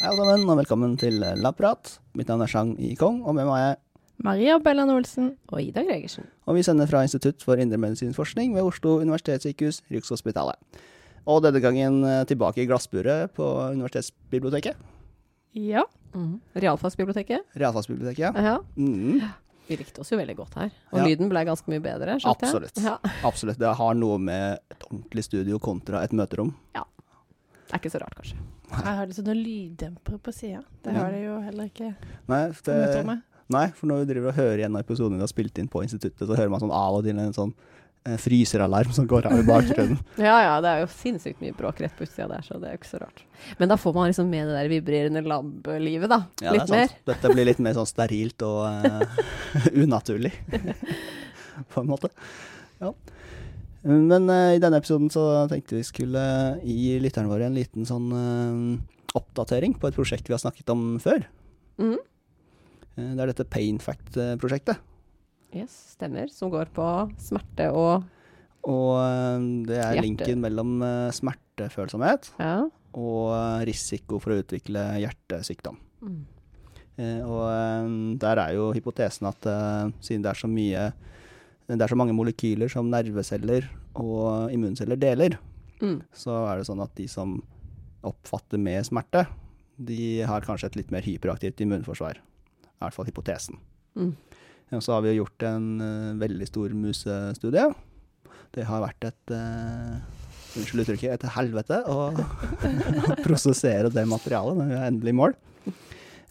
Hei alle sammen, og velkommen til Labprat. Mitt navn er Chang I. Kong, og med meg er Maria Bellan Olsen. Og Ida Gregersen. Og vi sender fra Institutt for indremedisinsk forskning ved Oslo universitetssykehus, Rikshospitalet. Og denne gangen eh, tilbake i glassburet på Universitetsbiblioteket. Ja. Mm. Realfagsbiblioteket. Realfagsbiblioteket, ja. Ja. Mm, Vi likte oss jo veldig godt her. Og Ja. lyden ble ganske mye bedre. skjønte jeg. Absolutt. Ja. absolutt. Det har noe med et ordentlig studio kontra et møterom. Ja. Det er ikke så rart, kanskje. Jeg har liksom noen lyddempere på sida. Det Ja. har de jo heller ikke Nei, det, møterommet. nei, for når vi driver og hører igjen episoden vi har spilt inn på instituttet, så hører man sånn av og til en sånn fryseralarm som går av i bakgrunnen. Ja ja, det er jo sinnssykt mye bråk rett på utsida der, så det er jo ikke så rart. Men da får man liksom med det der vibrerende lab-livet, da. Ja, Litt er mer. Dette blir litt mer sånn sterilt og uh, unaturlig, på en måte. Ja. Men uh, i denne episoden så tenkte vi skulle gi lytterne våre en liten sånn uh, oppdatering på et prosjekt vi har snakket om før. Mm. Eh, det er dette Pain Fact-prosjektet. Yes, stemmer. Som går på smerte og Og eh, det er Hjerte. linken mellom eh, smertefølsomhet Ja. og eh, risiko for å utvikle hjertesykdom. Mm. Og der er jo hypotesen at siden det er så mye Det er så mange molekyler som nerveceller og immunceller deler, Mm. så er det sånn at de som oppfatter med smerte, de har kanskje et litt mer hyperaktivt immunforsvar. I hvert fall hypotesen. Mm. Og så har vi gjort en eh, veldig stor musestudie. Det har vært et uh, Unnskyld uttrykket, et helvete å å prosessere det materialet, når vi er endelig i mål.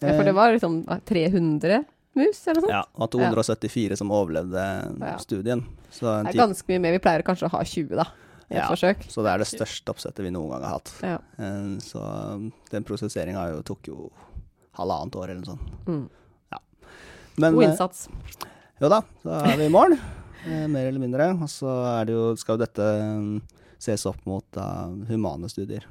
ja, for det var liksom 300 mus, eller noe sånt? Ja, og 274 som overlevde Ja. studien. Så, en Det er ganske mye mer. Vi pleier kanskje å ha 20, da. I et Ja. forsøk. så det er det største oppsettet vi noen gang har hatt. Ja. Eh, Så um, den prosesseringa tok jo halvannet år eller noe sånt. Mm. Men God eh, innsats. jo da, da er vi i mål, eh, mer eller mindre. Og så det jo, skal jo dette um, ses opp mot da, humane studier.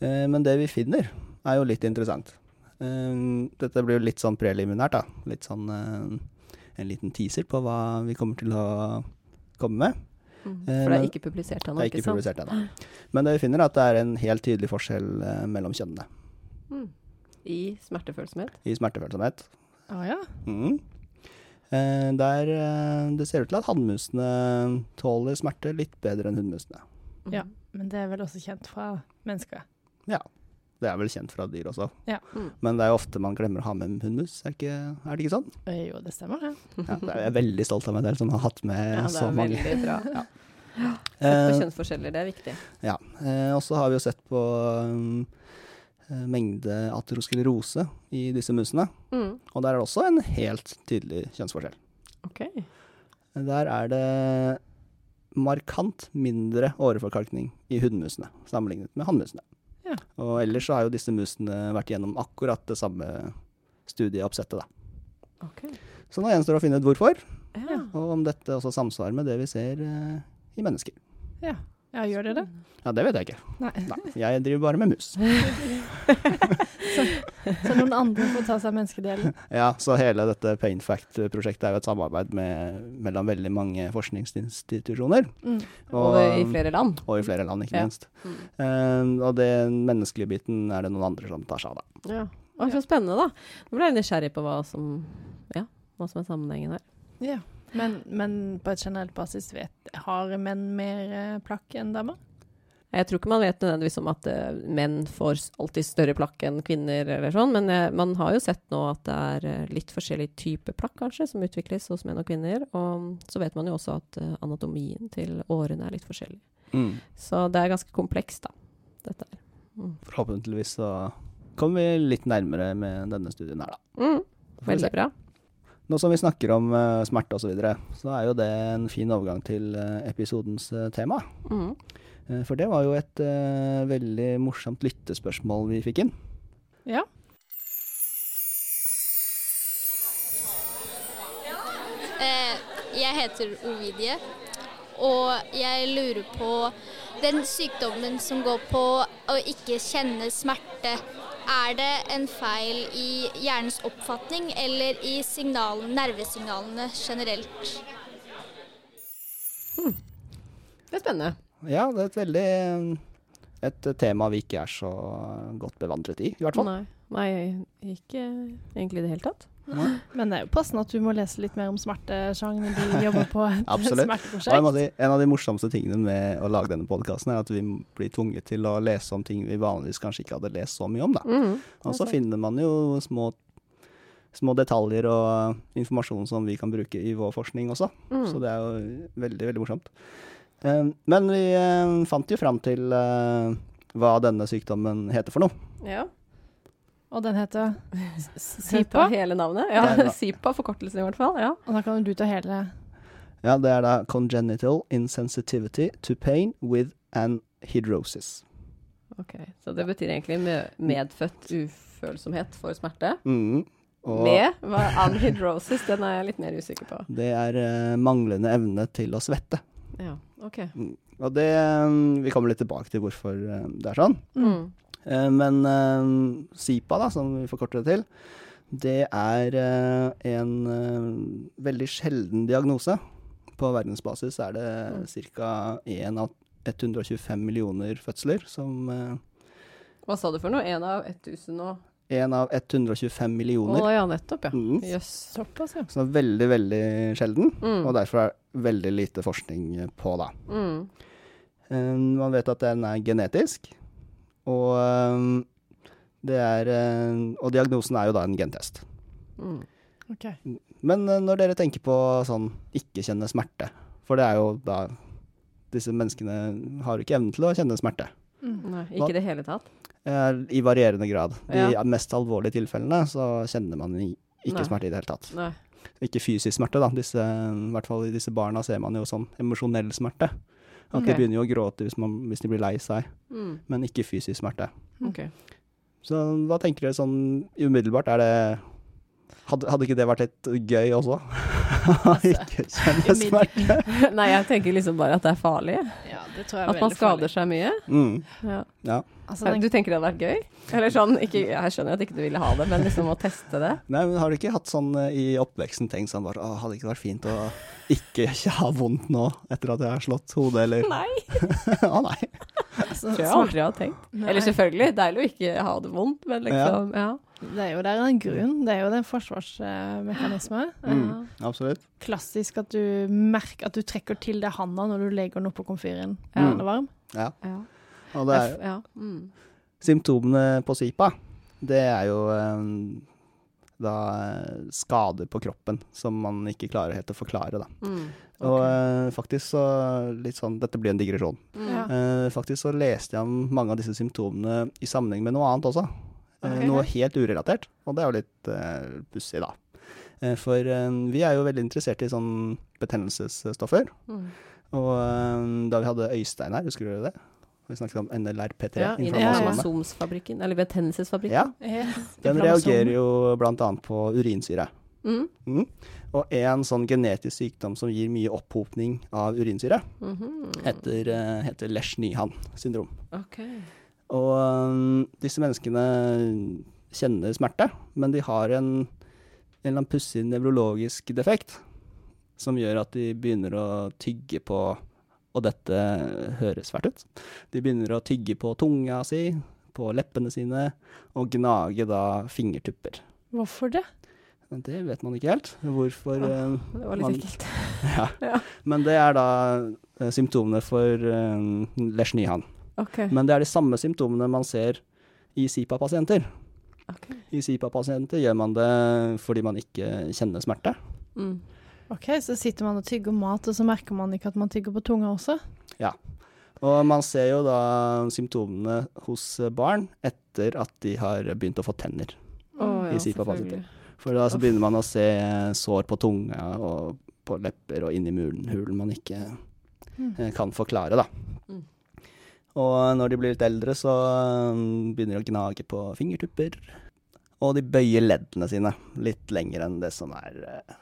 Eh, Men det vi finner, er jo litt interessant. Eh, Dette blir jo litt sånn preliminært, da. Litt sånn eh, en liten teaser på hva vi kommer til å komme med. Mm. eh, For det er ikke publisert ennå, ikke ikke publisert ennå. Men det vi finner, er at det er en helt tydelig forskjell eh, mellom kjønnene Mm. I smertefølsomhet. i smertefølsomhet. Å ja. Mm. Eh, der eh, det ser ut til at hannmusene tåler smerte litt bedre enn hunnmusene. Mm. Ja. Men det er vel også kjent fra mennesker. Ja, Det er vel kjent fra dyr også. Ja. Mm. Men det er jo ofte man glemmer å ha med hunnmus, er, ikke- er det ikke sånn? Jo, det stemmer, det. Ja, er jeg er veldig stolt av meg selv som har hatt med Ja, det så er mange. veldig bra. Ja. Sett på kjønnsforskjeller, det er viktig. Ja. Eh, og så har vi jo sett på um, mengde aterosklerose i disse musene. Mm. Og der er det også en helt tydelig kjønnsforskjell. Ok. Der er det markant mindre åreforkalkning i hunnmusene sammenlignet med hannmusene. Ja. Og ellers så har jo disse musene vært gjennom akkurat det samme studieoppsettet, da. Ok. Så nå gjenstår det å finne ut hvorfor, Ja. og om dette også samsvarer med det vi ser eh, i mennesker. Ja. Ja, gjør dere det? Ja, det vet jeg ikke. Nei. Nei, jeg driver bare med mus. Så noen andre får ta seg menneskedelen. Ja, så hele dette Pain Fact-prosjektet er jo et samarbeid med, mellom veldig mange forskningsinstitusjoner. Mm. Og i flere land. og i flere land, ikke Ja. minst. Mm. Eh, og den menneskelige biten er det noen andre som tar seg av, da. Ja. Å, så spennende, da. Nå ble jeg nysgjerrig på hva som, ja, hva som er sammenhengen her. Ja. Men, men på et generelt basis vet har menn mer eh, plakk enn damer? Jeg tror ikke man vet nødvendigvis om at eh, menn får alltid større plakk enn kvinner, eller sånn, men eh, man har jo sett nå at det er litt forskjellig type plakk, kanskje, som utvikles hos menn og kvinner. Og så vet man jo også at anatomien til årene er litt forskjellig. Så det er ganske komplekst, da, dette her. Mm. Forhåpentligvis så kommer vi litt nærmere med denne studien her, da. Mm. Veldig se. bra. Nå som vi snakker om uh, smerte osv., så, videre, så er jo det en fin overgang til uh, episodens uh, tema. Mm. Uh, for det var jo et veldig morsomt lyttespørsmål vi fikk inn. Ja. Eh, jeg heter Ovidie, og jeg lurer på den sykdommen som går på å ikke kjenne smerte. Er det en feil i hjernens oppfatning eller i signal, nervesignalene generelt? Det er spennende. Ja, det er et veldig et tema vi ikke er så godt bevandret i, i hvert fall. Nei. Nei, ikke egentlig i det hele tatt. Men det er jo passende at du må lese litt mer om smertesjangeren du jobber på et Absolutt. En, av smerteprosjekt. de, en av de morsomste tingene med å lage denne podkasten, er at vi blir tvunget til å lese om ting vi vanligvis kanskje ikke hadde lest så mye om. da. Mm. Og så finner man jo små, små detaljer og informasjon som vi kan bruke i vår forskning også. Mm. Så det er jo veldig, veldig morsomt. Eh, Men vi eh, fant jo fram til eh, hva denne sykdommen heter for noe. Ja. Og den heter Sipa? Hele navnet? Ja. Sipa, forkortelsen i hvert fall. Ja. Og da kan du ta hele Ja, det er da congenital insensitivity to pain with anhidrosis. Ok, Så det betyr egentlig medfødt ufølsomhet for smerte? Mm. Og Med hva anhydrosis, den er jeg litt mer usikker på. det er uh, manglende evne til å svette. Ja, ok. Og det um, Vi kommer litt tilbake til hvorfor uh, det er sånn. Mm. Eh, Men eh, SIPA, da, som vi forkorter det til, det er eh, en veldig sjelden diagnose. På verdensbasis er det ca. 1 av 125 millioner fødsler som Hva sa du for noe? Én av 1000 og En av 125 Å millioner. ja, nettopp, ja. Mm. Yes. Såpass, ja. Så veldig, veldig sjelden. Mm. Og derfor er det veldig lite forskning på, da. Mm. Eh, Man vet at den er genetisk, og eh, det er eh, Og diagnosen er jo da en gentest. Mm. Okay. Men eh, når dere tenker på sånn ikke kjenne smerte, for det er jo da Disse menneskene har jo ikke evnen til å kjenne smerte. Mm. Nei, ikke i det hele tatt. eh, I varierende grad. De Ja. mest alvorlige tilfellene så kjenner man ikke Nei. smerte i det hele tatt. Nei. Ikke fysisk smerte, da. Disse, I hvert fall i disse barna ser man jo sånn emosjonell smerte. At okay. de begynner å gråte hvis, man, hvis de blir lei seg, Mm. men ikke fysisk smerte. Ok. Så hva tenker dere sånn umiddelbart? Er det hadde, hadde ikke det vært litt gøy også? Å ikke kjenne smerte? Nei, jeg tenker liksom bare at det er farlig. Ja, det tror jeg er At man skader farlig. seg mye. Mm, Ja. ja. Altså, den, Du tenker det hadde vært gøy? Eller sånn, ikke, jeg skjønner at ikke du ville ha det, men liksom å teste det. Nei, men har du ikke hatt sånn eh, i oppveksten tenkt sånn bare Å, hadde det ikke vært fint å ikke, ikke ha vondt nå etter at jeg har slått hodet, eller Nei, Å nei. altså, tror jeg aldri har tenkt. Nei. Eller selvfølgelig, deilig å ikke ha det vondt, men liksom, ja. Det er jo der en grunn. Det er jo en forsvarsmekanisme. Mm, absolutt. Klassisk at du merker at du trekker til deg handa når du legger den oppå komfyren. Ja. Ja. Den er varm. Ja. ja. Og det er ja. Mm. symptomene på SIPA. Det er jo eh, da eh, skader på kroppen som man ikke klarer helt å forklare, da. Mm. Og Ok. eh, faktisk så litt sånn Dette blir en digresjon. Mm. Ja. Eh, faktisk så leste jeg om mange av disse symptomene i sammenheng med noe annet også. Okay. Uh, Noe helt urelatert, og det er jo litt uh, pussig, da. Eh, for eh, vi er jo veldig interessert i sånn betennelsesstoffer. Mm. Og eh, da vi hadde Øystein her, husker du det? Vi snakket om NLRP3. Ja, i inflammasjonsfabrikken, eller betennelsesfabrikken. Ja, den reagerer jo bl.a. på urinsyre. Mm. Mm. Og en sånn genetisk sykdom som gir mye opphopning av urinsyre, Mhm. heter, eh, heter Lesch-Nyhan syndrom. Ok. Og um, disse menneskene kjenner smerte, men de har en, en eller annen pussig nevrologisk defekt som gjør at de begynner å tygge på Og dette høres fælt ut. De begynner å tygge på tunga si, på leppene sine, og gnage da fingertupper. Hvorfor det? Det vet man ikke helt. Hvorfor ja, Det var Man- litt ekkelt. ja. Ja. Men det er da øh, symptomene for uh, Lesch-Nyhan. Men det er de samme symptomene man ser i SIPA-pasienter. Ok. I SIPA-pasienter gjør man det fordi man ikke kjenner smerte. Mm. Ok, Så sitter man og tygger mat, og så merker man ikke at man tygger på tunga også? Ja. Og man ser jo da symptomene hos barn etter at de har begynt å få tenner. Å, I ja, SIPA-pasienter. For da så begynner man å se sår på tunga og på lepper og inni mulen, hulen man ikke Mm. eh, kan forklare, da. Mm. Og når de blir litt eldre, så mm, begynner de å gnage på fingertupper. Og de bøyer leddene sine litt lenger enn det som er, eh,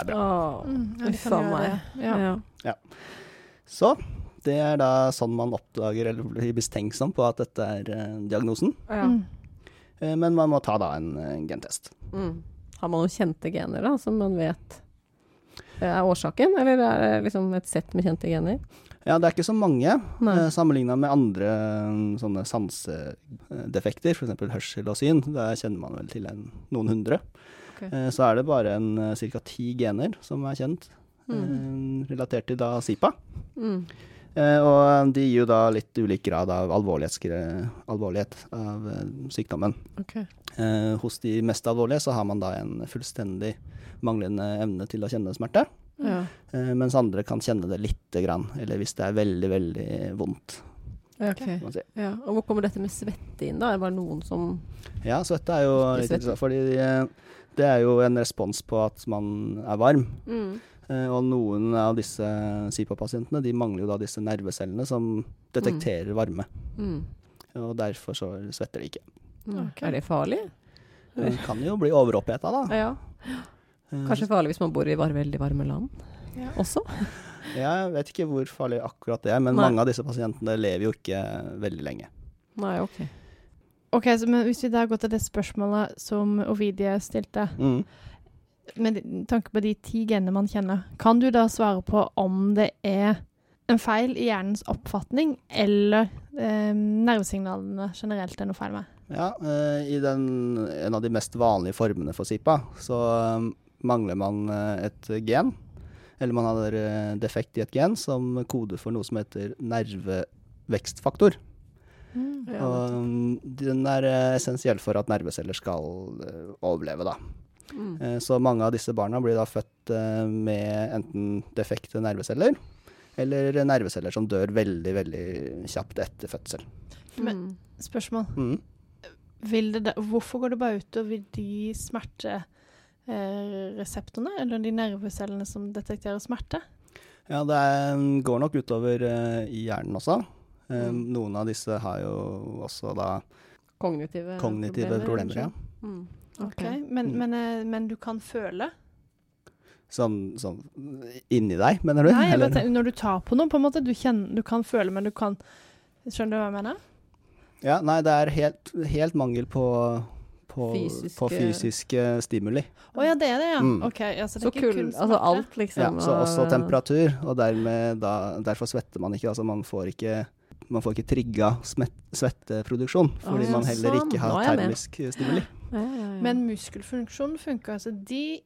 er bra. Mm, Uff a meg. Så det er da sånn man oppdager eller blir mistenksom på at dette er eh, diagnosen. Ja. Mm. Eh, men man må ta da en eh, gentest. Mm. Har man noen kjente gener da, som man vet er årsaken, eller er det liksom et sett med kjente gener? Ja, det er ikke så mange, Nei. eh, sammenligna med andre eh, sånne sansedefekter, f.eks. hørsel og syn. Der kjenner man vel til en, noen hundre. Okay. Eh, Så er det bare en ca. ti gener som er kjent, eh, relatert til da SIPA. Mm. Eh, og de gir jo da litt ulik grad av alvorlighet av eh, sykdommen. Okay. Eh, hos de mest alvorlige så har man da en fullstendig manglende evne til å kjenne smerte. Ja. Eh, mens andre kan kjenne det lite grann, eller hvis det er veldig, veldig vondt. Ok. si. Ja. Og hvor kommer dette med svette inn, da? Er det bare noen som Ja, svette er jo litt interessant, fordi eh, det er jo en respons på at man er varm. mm. Eh, og noen av disse SIPA-pasientene de mangler jo da disse nervecellene som detekterer varme. Mm. Og derfor så svetter de ikke. Okay. Er det farlig? Det kan jo bli overoppheta, da. Ja. Eh, Kanskje farlig hvis man bor i var veldig varme land Ja. også? Jeg vet ikke hvor farlig akkurat det er, men Nei. mange av disse pasientene lever jo ikke veldig lenge. Nei, ok. Ok, så men Hvis vi da går til det spørsmålet som Ovidie stilte, Mm. med tanke på de ti genene man kjenner, kan du da svare på om det er en feil i hjernens oppfatning, eller eh, nervesignalene generelt er noe feil med? Ja, eh, i den, en av de mest vanlige formene for SIPA, så eh, mangler man eh, et gen, eller man har eh, defekt i et gen som koder for noe som heter nervevekstfaktor. Ja, Og mm, den er eh, essensiell for at nerveceller skal overleve, da. Mm. Så mange av disse barna blir da født med enten defekte nerveceller, eller nerveceller som dør veldig, veldig kjapt etter fødsel. Men- Mm. Spørsmål. Mm. Vil det da, hvorfor går det bare utover de smertereseptorene, eller de nervecellene som detekterer smerte? Ja, det er, går nok utover eh, i hjernen også. Eh, Mm. Noen av disse har jo også da Kognitive, kognitive problemer, ja. Mm. Ok, Men, Mm. men, eh, men du kan føle? Sånn, sånn inni deg, mener du? Nei, jeg Eller- bare når du tar på noe, på en måte, du, kjenner, du kan føle, men du kan Skjønner du hva jeg mener? Ja, nei, det er helt, helt mangel på, på, Fysiske- på fysiske stimuli. Å ja, det er det, ja. Mm. Ok, altså, det Så ikke kul, kunst, altså alt liksom. Ja, så også temperatur, og dermed da, derfor svetter man ikke. Altså man får ikke man får ikke trigga svetteproduksjon, fordi ja, man heller sånn. ikke har er termisk stimuli. Ja, ja, ja. Men muskelfunksjonen funker, altså de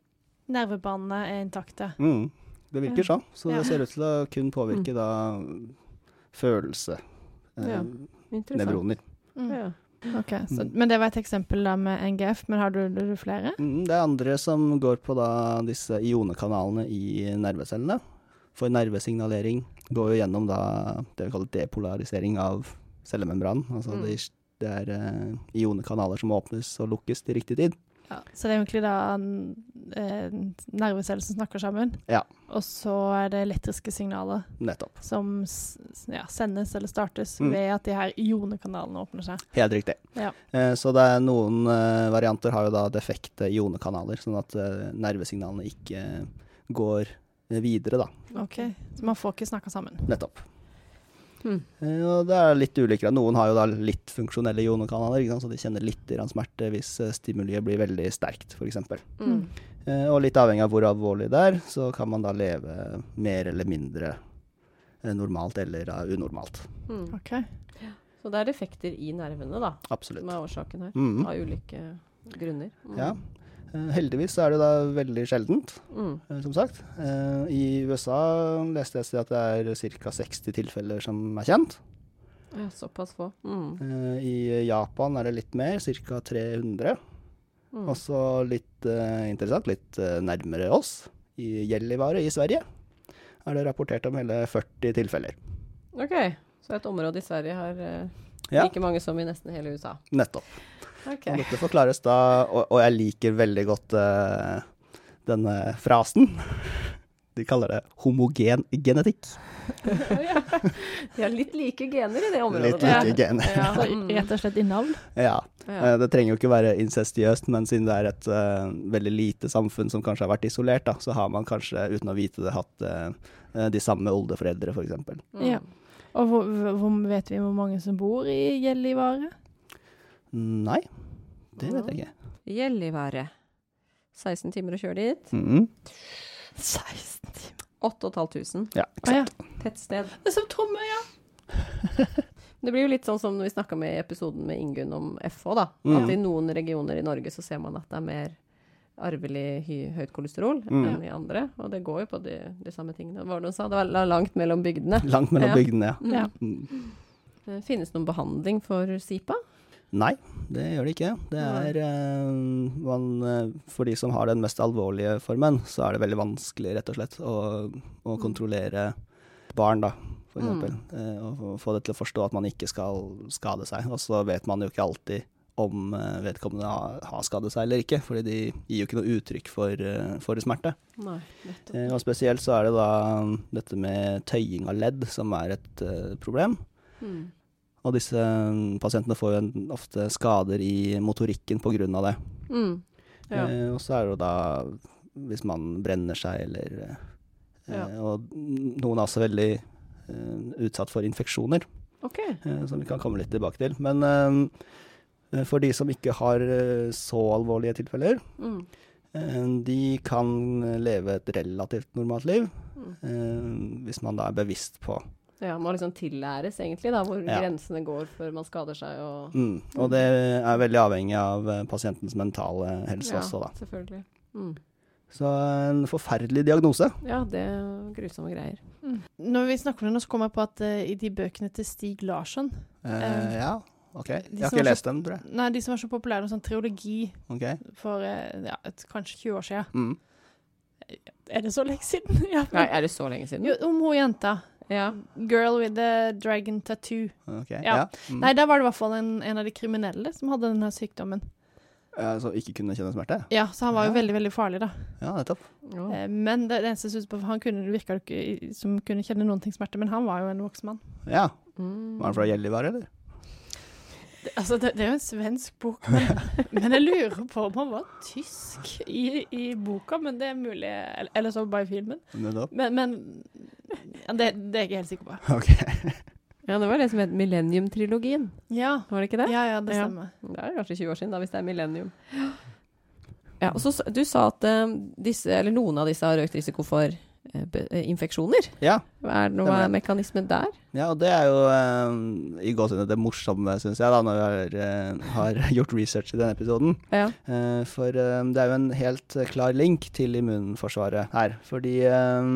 nervebanene er intakte. Mm, det virker sånn. Så Ja. det ser ut til å kun påvirke da følelse. Eh, Ja. Nevroner. Mm. Ja. Ok, så, Mm. Men det var et eksempel da med NGF, men har du, du flere? Mm, det er andre som går på da disse ionekanalene i nervecellene. For nervesignalering går jo gjennom da det vi kaller depolarisering av cellemembranen. Altså Mm. det, det er uh, ionekanaler som åpnes og lukkes til riktig tid. Ja. Så det er egentlig da eh, nerveceller som snakker sammen, Ja. og så er det elektriske signaler Nettopp. som ja, sendes eller startes Mm. ved at de her ionekanalene åpner seg. Helt riktig. Ja. Eh, så det er noen eh, varianter har jo da defekte ionekanaler, sånn at eh, nervesignalene ikke går videre, da. Ok, Så man får ikke snakka sammen. Nettopp. Eh, Og det er litt ulikere. Noen har jo da litt funksjonelle sant? så de kjenner litt smerte hvis eh, stimuliet blir veldig sterkt, f.eks. Mm. Eh, og litt avhengig av hvor alvorlig det er, så kan man da leve mer eller mindre normalt eller unormalt. Mm. Ok. Så det er defekter i nervene, da, Absolutt. som er årsaken her. Mm. Av ulike grunner. Mm. Ja. Eh, heldigvis er det da veldig sjeldent, Mm. eh, som sagt. Eh, I USA leste jeg at det er ca. 60 tilfeller som er kjent. Ja, såpass få. Mm. I Japan er det litt mer, ca. 300. Mm. Også litt interessant, litt nærmere oss, i Gällivare i Sverige, er det rapportert om hele 40 tilfeller. OK. Så et område i Sverige har eh, Ja. like mange som i nesten hele USA. Nettopp. OK. Og dette forklares da, og, og jeg liker veldig godt uh, denne frasen. De kaller det homogen genetikk. ja. De har litt like gener i det området. Litt like gener. Ja. Rett og slett i navn? Ja. Ja. Eh, Det trenger jo ikke være incestiøst, men siden det er et uh, veldig lite samfunn som kanskje har vært isolert, da, så har man kanskje, uten å vite det, hatt eh, de samme oldeforeldre, f.eks. Mm. Ja. Og hvor, hvor vet vi hvor mange som bor i Gällivare? Nei, det vet jeg ikke. Gällivare. 16 timer å kjøre dit. Mhm. 16 timer. 8500. Ja, ah, ja. Tettsted. Det er som Tromøya. Ja. Det blir jo litt sånn som når vi snakka med i episoden med Ingunn om FH, da. Mm. At i noen regioner i Norge så ser man at det er mer arvelig hy høyt kolesterol Mm. enn i andre. Og det går jo på de, de samme tingene. Hva var det hun sa? Det var langt mellom bygdene. Langt mellom Ja. bygdene, ja. Mm. Ja. Mm. Eh, Finnes det noen behandling for SIPA? Nei, det gjør det ikke. Det er uh, man, eh, For de som har den mest alvorlige formen, så er det veldig vanskelig, rett og slett, å, å Mm. kontrollere barn, da, for eksempel. Eh, og få- det til å forstå at man ikke skal skade seg. Og så vet man jo ikke alltid om vedkommende har, har skadet seg eller ikke, fordi de gir jo ikke noe uttrykk for, for smerte. Nei. Eh, og spesielt så er det da dette med tøying av ledd som er et problem. Mm. Og disse mm, pasientene får jo ofte skader i motorikken av det. Mm. Ja. Eh, og så er det jo da hvis man brenner seg eller eh, Ja. Og noen er også veldig eh, utsatt for infeksjoner, okay. eh, som vi kan komme litt tilbake til. Men eh, for de som ikke har eh, så alvorlige tilfeller, Mm. de kan leve et relativt normalt liv. Mm. eh, hvis man da er bevisst på Ja, må liksom tillæres egentlig, da, hvor Ja. grensene går før man skader seg og mm. Og det er veldig avhengig av eh, pasientens mentale helse Ja, også, da. selvfølgelig. Mm. Så en forferdelig diagnose. Ja, det er grusomme greier. Mm. Når vi snakker om det så kommer jeg på at uh, i de bøkene til Stig Larsson uh, Eh, ja, OK. Jeg har ikke lest lest dem, tror jeg. Nei, de som var så populære, noen sånn triologi okay. for uh, ja, et, kanskje 20 år siden. Mm. Er det så lenge siden? ja. Nei, er det så lenge siden? Jo, om hun jenta. Ja. Girl with the dragon tattoo. Okay. Ja. ja. Mm. Nei, der var det i hvert fall en, en av de kriminelle som hadde denne sykdommen. Uh, Så ikke kunne kjenne smerte? Ja, så han var jo veldig, veldig farlig, da. Ja, nettopp. Ja. Eh, Men det, det eneste jeg synes på, han kunne, det virka ikke som kunne kjenne noen ting smerte, men han var jo en voksen mann. Ja. Mm. Var han fra Gjellivare, eller? Det, altså, det, det er jo en svensk bok, men, men jeg lurer på om han var tysk i, i boka, men det er mulig Eller, eller så bare i filmen. Men, men ja, det, det er jeg ikke helt sikker på. Ok. Ja, det var det som het Millennium-trilogien, Ja, var det ikke det? ja, ja det Ja. stemmer. Det er kanskje 20 år siden, da, hvis det er millennium. Ja, og så Du sa at eh, disse, eller noen av disse har økt risiko for infeksjoner. Ja. Hva er, noe det. mekanismen der? ja, og det er jo uh, i gåsehudene det morsomme, syns jeg, da, når vi har, uh, har gjort research i denne episoden. Ja. Uh, for eh, det er jo en helt eh, klar link til immunforsvaret her. Fordi eh,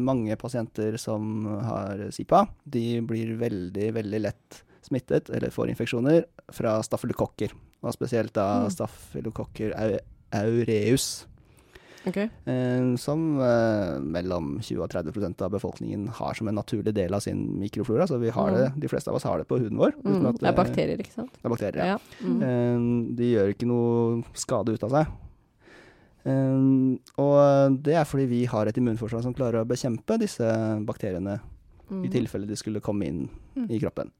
mange pasienter som har SIPA, de blir veldig, veldig lett smittet, eller får infeksjoner, fra stafylokokker. Og spesielt da Mm. stafylokokker aureus. Ok. Eh, som eh, mellom 20 og 30% av befolkningen har som en naturlig del av sin mikroflora. Så vi har det, de fleste av oss har det på huden vår. Mm. at Det er bakterier, ikke sant? Det er bakterier, ja. Mm. Eh, de gjør ikke noe skade ut av seg. Og det er fordi vi har et immunforsvar som klarer å bekjempe disse bakteriene Mm. i tilfelle de skulle komme inn Mm. i kroppen.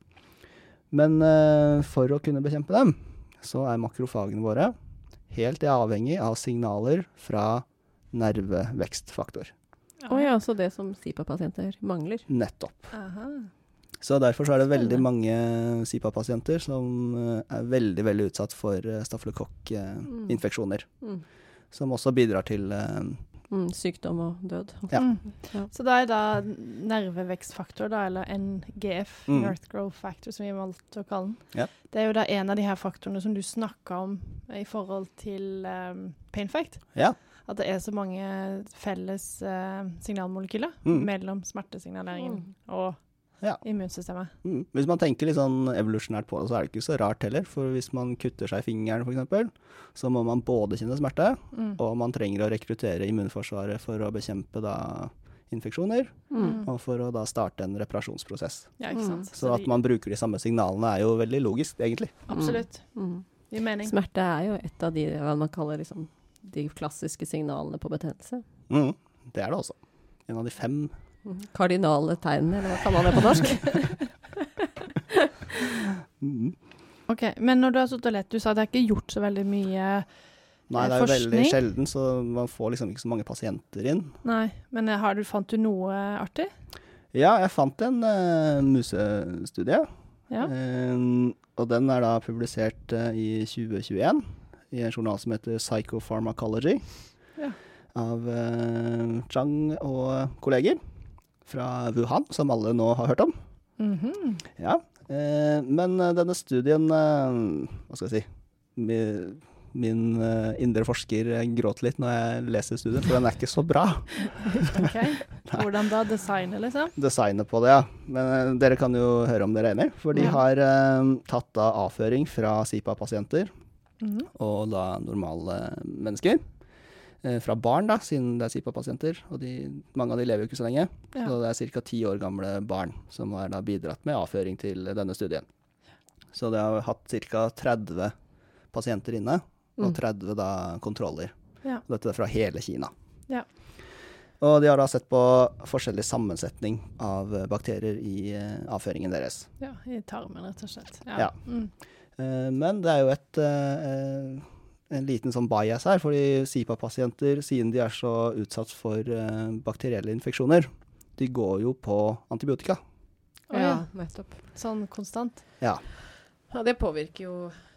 Men for å kunne bekjempe dem, så er makrofagene våre helt er avhengig av signaler fra nervevekstfaktor. Å ja, så det som SIPA-pasienter mangler. Nettopp. Aha. Så derfor så er det veldig mange SIPA-pasienter som eh, er veldig, veldig utsatt for uh, stafylokokkinfeksjoner. Mm. Som også bidrar til eh, Mm. Sykdom og død. Ja. Mm. Ja. Så det er da nervevekstfaktor, da, eller NGF, Mm. North Growth Factor, som vi valgte å kalle den. Ja. Det er jo da en av de her faktorene som du snakka om i forhold til um, pain fact. Ja. At det er så mange felles uh, signalmolekyler Mm. mellom smertesignaleringen Mm. og Ja. immunsystemet. mm. Hvis man tenker litt sånn evolusjonært på det, så er det ikke så rart heller. For hvis man kutter seg i fingeren f.eks., så må man både kjenne smerte, Mm. og man trenger å rekruttere immunforsvaret for å bekjempe da infeksjoner, Mm. og for å da starte en reparasjonsprosess. Ja, ikke sant. Så at man bruker de samme signalene er jo veldig logisk, egentlig. Absolutt. Mm. Gir mening. Smerte er jo et av de hva man kaller liksom, de klassiske signalene på betennelse. Mm. Det er det også. En av de fem. Mm. Kardinale tegn, eller hva kaller man det på norsk? Mm. Ok, Men når du har sittet og lett, du sa det er ikke gjort så veldig mye forskning? Nei, Eh, det er jo veldig sjelden, så man får liksom ikke så mange pasienter inn. Nei, men eh, har du, fant du noe artig? Ja, jeg fant en uh, musestudie, Ja. Eh, og den er da publisert uh, i 2021 i en journal som heter Psychopharmacology. Ja. av uh, Chang og kolleger fra Wuhan, som alle nå har hørt om. Mhm. Ja, eh, men eh, denne studien eh, Hva skal jeg si min, Min indre forsker gråter litt når jeg leser studien, for den er ikke så bra. OK. Hvordan da? Designet, liksom? Designet på det, ja. Men dere kan jo høre om dere er enig. For de har tatt da avføring fra SIPA-pasienter Mhm. og da normale mennesker. Eh, fra barn, da, siden det er SIPA-pasienter. Og de, mange av de lever jo ikke så lenge. Ja. Så det er ca. ti år gamle barn som har bidratt med avføring til denne studien. Så de har hatt ca. 30 pasienter inne, og Mm. 30 da kontroller. Ja. Dette er fra hele Kina. Ja. Og de har da sett på forskjellig sammensetning av bakterier i eh, avføringen deres. ja. I tarmen, rett og slett. Ja. Mm. Eh, Men det er jo et, en liten sånn bias her, fordi SIPA-pasienter, siden de er så utsatt for eh, bakterielle infeksjoner, de går jo på antibiotika. Å, ja. Ja, nettopp. Sånn konstant. Ja. Ja, det påvirker jo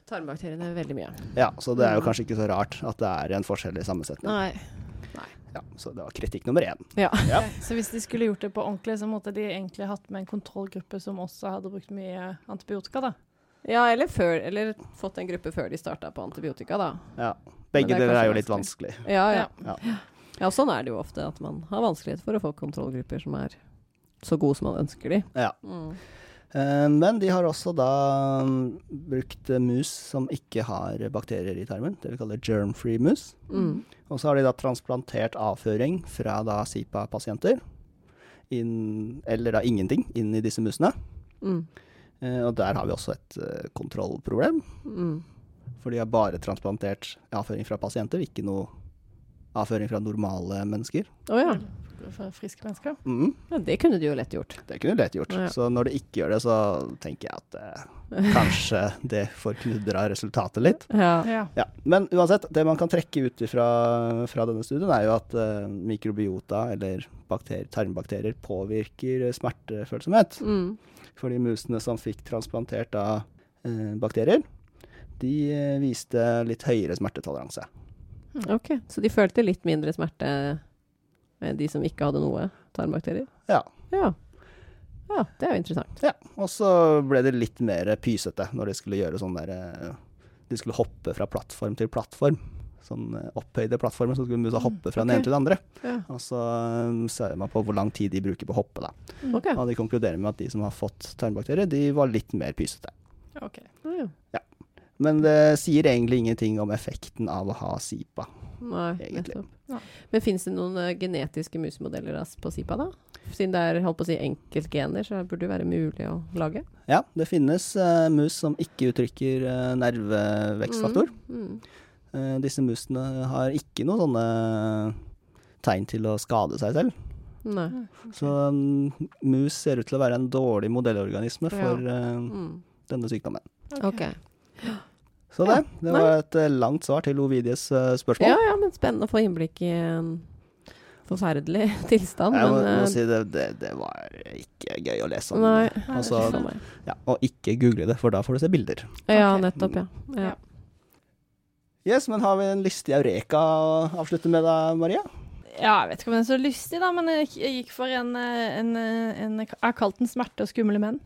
tarmbakteriene veldig mye. ja, så det er jo Mm. kanskje ikke så rart at det er en forskjellig sammensetning. Nei. Ja, så det var kritikk nummer én. Ja. Ja. Så hvis de skulle gjort det på ordentlig, så måtte de egentlig hatt med en kontrollgruppe som også hadde brukt mye antibiotika, da. Ja, eller, før, eller fått en gruppe før de starta på antibiotika, da. Ja. Begge det er deler er jo litt vanskelig. Ja, ja. Ja. Ja, og sånn er det jo ofte, at man har vanskelighet for å få kontrollgrupper som er så gode som man ønsker de. Ja. Mm. Eh, Men de har også da mm, brukt mus som ikke har bakterier i tarmen, det vi kaller germ-free mus. Mm. Og så har de da transplantert avføring fra da SIPA-pasienter, eller da ingenting, inn i disse musene. Mm. Eh, og der har vi også et eh, kontrollproblem, Mm. for de har bare transplantert avføring fra pasienter, ikke noe avføring fra normale mennesker. Å ja. Fra friske mennesker. Mm. ja. Det kunne de jo lett gjort. det kunne de lett gjort. Ja. Så når de ikke gjør det, så tenker jeg at eh, kanskje det forknudrer resultatet litt. Ja. Ja. Ja, Men uansett, det man kan trekke ut fra, fra denne studien, er jo at eh, mikrobiota, eller bakterier, tarmbakterier, påvirker smertefølsomhet. Mm. For de musene som fikk transplantert av eh, bakterier, de eh, viste litt høyere smertetoleranse. Ok, så de følte litt mindre smerte enn de som ikke hadde noe tarmbakterier? Ja. Ja. Ja, det er jo interessant. ja. Og så ble det litt mer pysete når de skulle gjøre sånn der eh, De skulle hoppe fra plattform til plattform. Sånn eh, opphøyde plattformer, så skulle musa Mm, hoppe fra den okay. ene til den andre. Ja. Og så eh, ser man på hvor lang tid de bruker på å hoppe, da. Okay. Og de konkluderer med at de som har fått tarmbakterier, de var litt mer pysete. OK. Ja, ja. Men det sier egentlig ingenting om effekten av å ha SIPA. Nei, Egentlig. Ja. Men fins det noen eh, genetiske musmodeller på SIPA, da? Siden det er holdt på å si enkeltgener, så burde det være mulig å lage. Ja, det finnes uh, mus som ikke uttrykker uh, nervevekstfaktor. Mm. Mm. Eh, disse musene har ikke noen sånne tegn til å skade seg selv. Nei. Så um, mus ser ut til å være en dårlig modellorganisme for ja. Mm. denne sykdommen. Ok. Så det, det Nei. var et eh, langt svar til Ovidies uh, spørsmål. Ja, ja, men spennende å få innblikk i en forferdelig tilstand. Jeg må, men, må eh, si det, det, det var ikke gøy å lese om. Nei. Altså. Ja, og ikke google det, for da får du se bilder. Ja, okay. nettopp, ja. ja. Ja. Yes, men har vi en lystig eureka å avslutte med da, Maria? Ja, jeg vet ikke om den er så lystig, da, men jeg, gikk for en, eh, en, eh, en Jeg har kalt den 'Smerte og skumle menn'.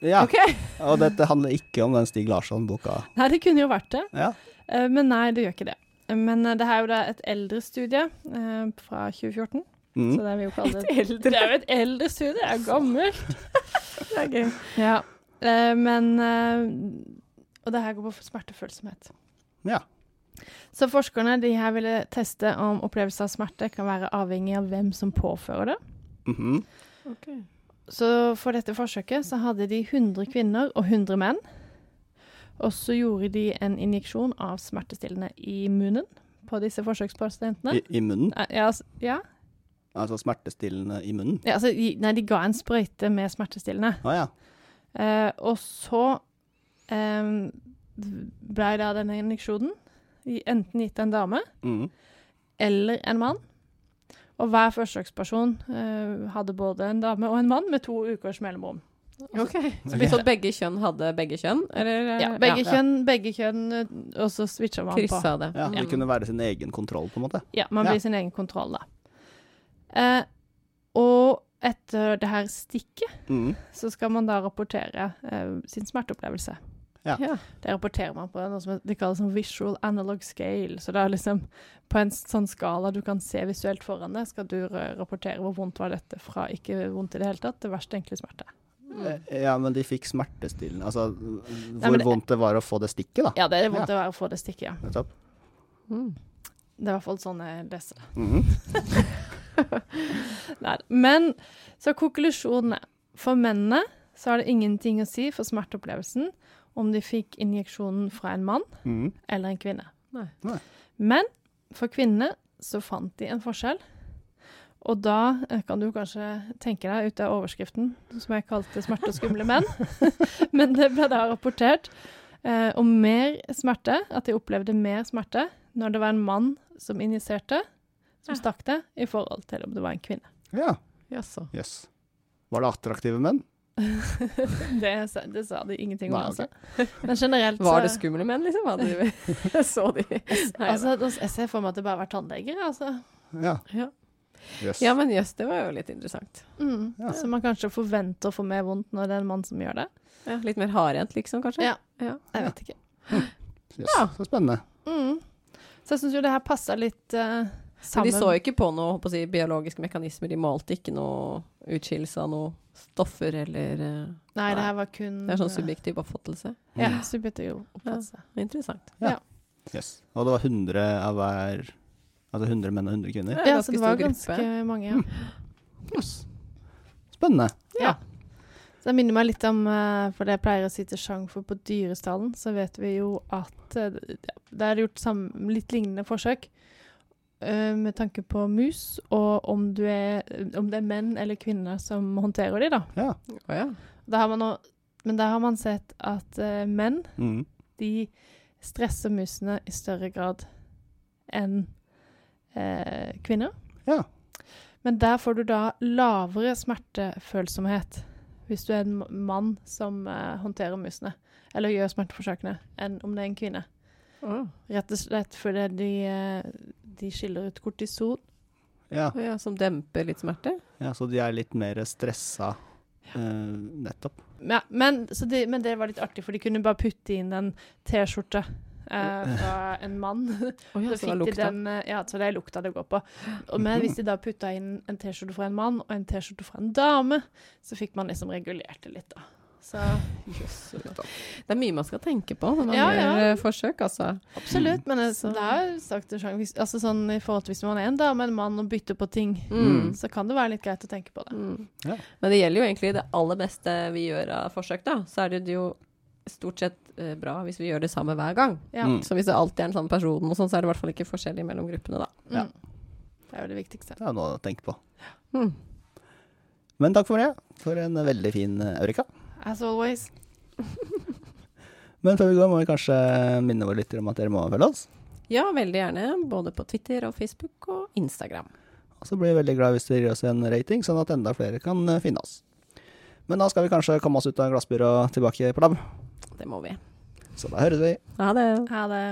Ja, Okay. og dette handler ikke om den Stig Larsson-boka. Nei, det kunne jo vært det, Ja. Eh, men nei, det gjør ikke det. Men det her er jo da et eldre studie eh, fra 2014, Mm. så det vil jo kalle det Et eldre Det er jo et eldre studie, det er gammelt. Det er gøy. Ja, eh, men eh, Og det her går på smertefølsomhet. Ja. Så forskerne de her ville teste om opplevelse av smerte kan være avhengig av hvem som påfører det. Mhm. Så for dette forsøket så hadde de 100 kvinner og 100 menn. Og så gjorde de en injeksjon av smertestillende i munnen på disse forsøkspasientene. I, I munnen? Eh, Ja, altså, ja. Altså smertestillende i munnen? ja altså, nei, de ga en sprøyte med smertestillende. Ah, ja. Eh, og så eh, ble da denne injeksjonen enten gitt en dame mm. eller en mann. Og hver forsøksperson eh, hadde både en dame og en mann med to ukers mellomrom. Okay. Så hvis begge kjønn hadde begge kjønn, eller? Ja, begge kjønn, begge kjønn, eh, og så switcha man på. Det. Ja, det Mm. kunne være sin egen kontroll, på en måte. Ja, man Ja. blir sin egen kontroll, da. Eh, og etter det her stikket, Mm. så skal man da rapportere uh, sin smerteopplevelse. Ja. Ja. Det rapporterer man på noe som de kaller som visual analog scale. Så det er liksom på en sånn skala du kan se visuelt foran deg, skal du rapportere hvor vondt var dette fra ikke vondt i det hele tatt til verst egentlig smerte. Eh, Ja, men de fikk smertestillende Altså hvor Nei, det- vondt det var å få det stikket, da. Ja, det er vondt det var å få det stikket, ja. Nettopp. Mm. Det er i hvert fall sånn jeg leser det. Mhm. Nei, men så konklusjonen er For mennene så har det ingenting å si for smerteopplevelsen om de fikk injeksjonen fra en mann mm. eller en kvinne. Nei. Nei. Men for kvinnene så fant de en forskjell. Og da eh, kan du kanskje tenke deg ut av overskriften, som jeg kalte 'smerte og skumle menn'. Men det ble da rapportert eh, om mer smerte, at de opplevde mer smerte når det var en mann som injiserte, som Ja. stakk det, i forhold til om det var en kvinne. Ja, Jaså. Yes. Var det attraktive menn? det, sa, det sa de ingenting om, Nei, altså. Men generelt Var det skumle menn, liksom? Hadde de, så de Nei, Altså, jeg ser for meg at det bare var tannleger, altså. Ja. Ja. Yes. ja, men jøss, det var jo litt interessant. Mm. Ja. Så man kanskje forventer å få mer vondt når det er en mann som gjør det. Ja, litt mer hardhendt, liksom, kanskje? Ja. ja. Jeg vet ikke. Jøss, Ja. Så spennende. Mm. Så jeg syns jo det her passa litt eh, Men de så ikke på noe på å si, biologiske mekanismer, de målte ikke noe utskillelse av noe stoffer eller Nei, Nei, det her var kun Det er sånn eh, subjektiv oppfattelse. Ja, subjektiv oppfattelse. Interessant. Yes. Og det var 100 av hver Altså 100 menn og 100 kvinner. Ja, Ja, så det var ganske gruppe. mange, ja. Yes. Spennende. ja. Så det minner meg litt om eh, For det jeg pleier å si til Chang, for på dyrestallen så vet vi jo at eh, Det er gjort sam litt lignende forsøk eh, med tanke på mus, og om, du er, om det er menn eller kvinner som håndterer de, da. Ja. Oh, ja. Da har man nå, men der har man sett at uh, menn mm. de stresser musene i større grad enn uh, kvinner. Ja. Men der får du da lavere smertefølsomhet hvis du er en mann som håndterer musene, eller gjør smerteforsøkene, enn om det er en kvinne. Oh. Rett og slett fordi de, de skiller ut kortison. Ja. ja. Som demper litt smerte? ja, så de er litt mer stressa eh, nettopp. Ja, men, så de, men det var litt artig, for de kunne bare putte inn en T-skjorte uh, fra en mann. Oh, ja, så så det den, eh, ja, så det er lukta det går på. Og, men hvis de da putta inn en T-skjorte fra en mann og en T-skjorte fra en dame, så fikk man liksom regulert det litt, da. Så Det er mye man skal tenke på når man Ja, gjør ja. eh, forsøk, altså. absolutt. Men det, det er jo sagt til Jean, hvis, altså sånn i forhold til hvis man er en dame, en mann og bytter på ting, Mm. så kan det være litt greit å tenke på det. Mm. Ja. Men det gjelder jo egentlig det aller beste vi gjør av forsøk, da. Så er det jo stort sett eh, bra hvis vi gjør det samme hver gang. Ja. Mm. Så hvis det alltid er den samme personen, og sånn, så er det i hvert fall ikke forskjellig mellom gruppene, da. Ja. Mm. Det er jo det viktigste. Det er noe å tenke på. Mm. Men takk for det. For en veldig fin eh, Eureka. As always. Men før vi går, må vi kanskje minne våre lyttere om at dere må følge oss. Ja, veldig gjerne. Både på Twitter og Facebook og Instagram. Og så blir vi veldig glad hvis dere gir oss en rating, sånn at enda flere kan eh, finne oss. Men da skal vi kanskje komme oss ut av glassburet og tilbake på lab. Det må vi. Så da høres vi. Ha det. Ha det.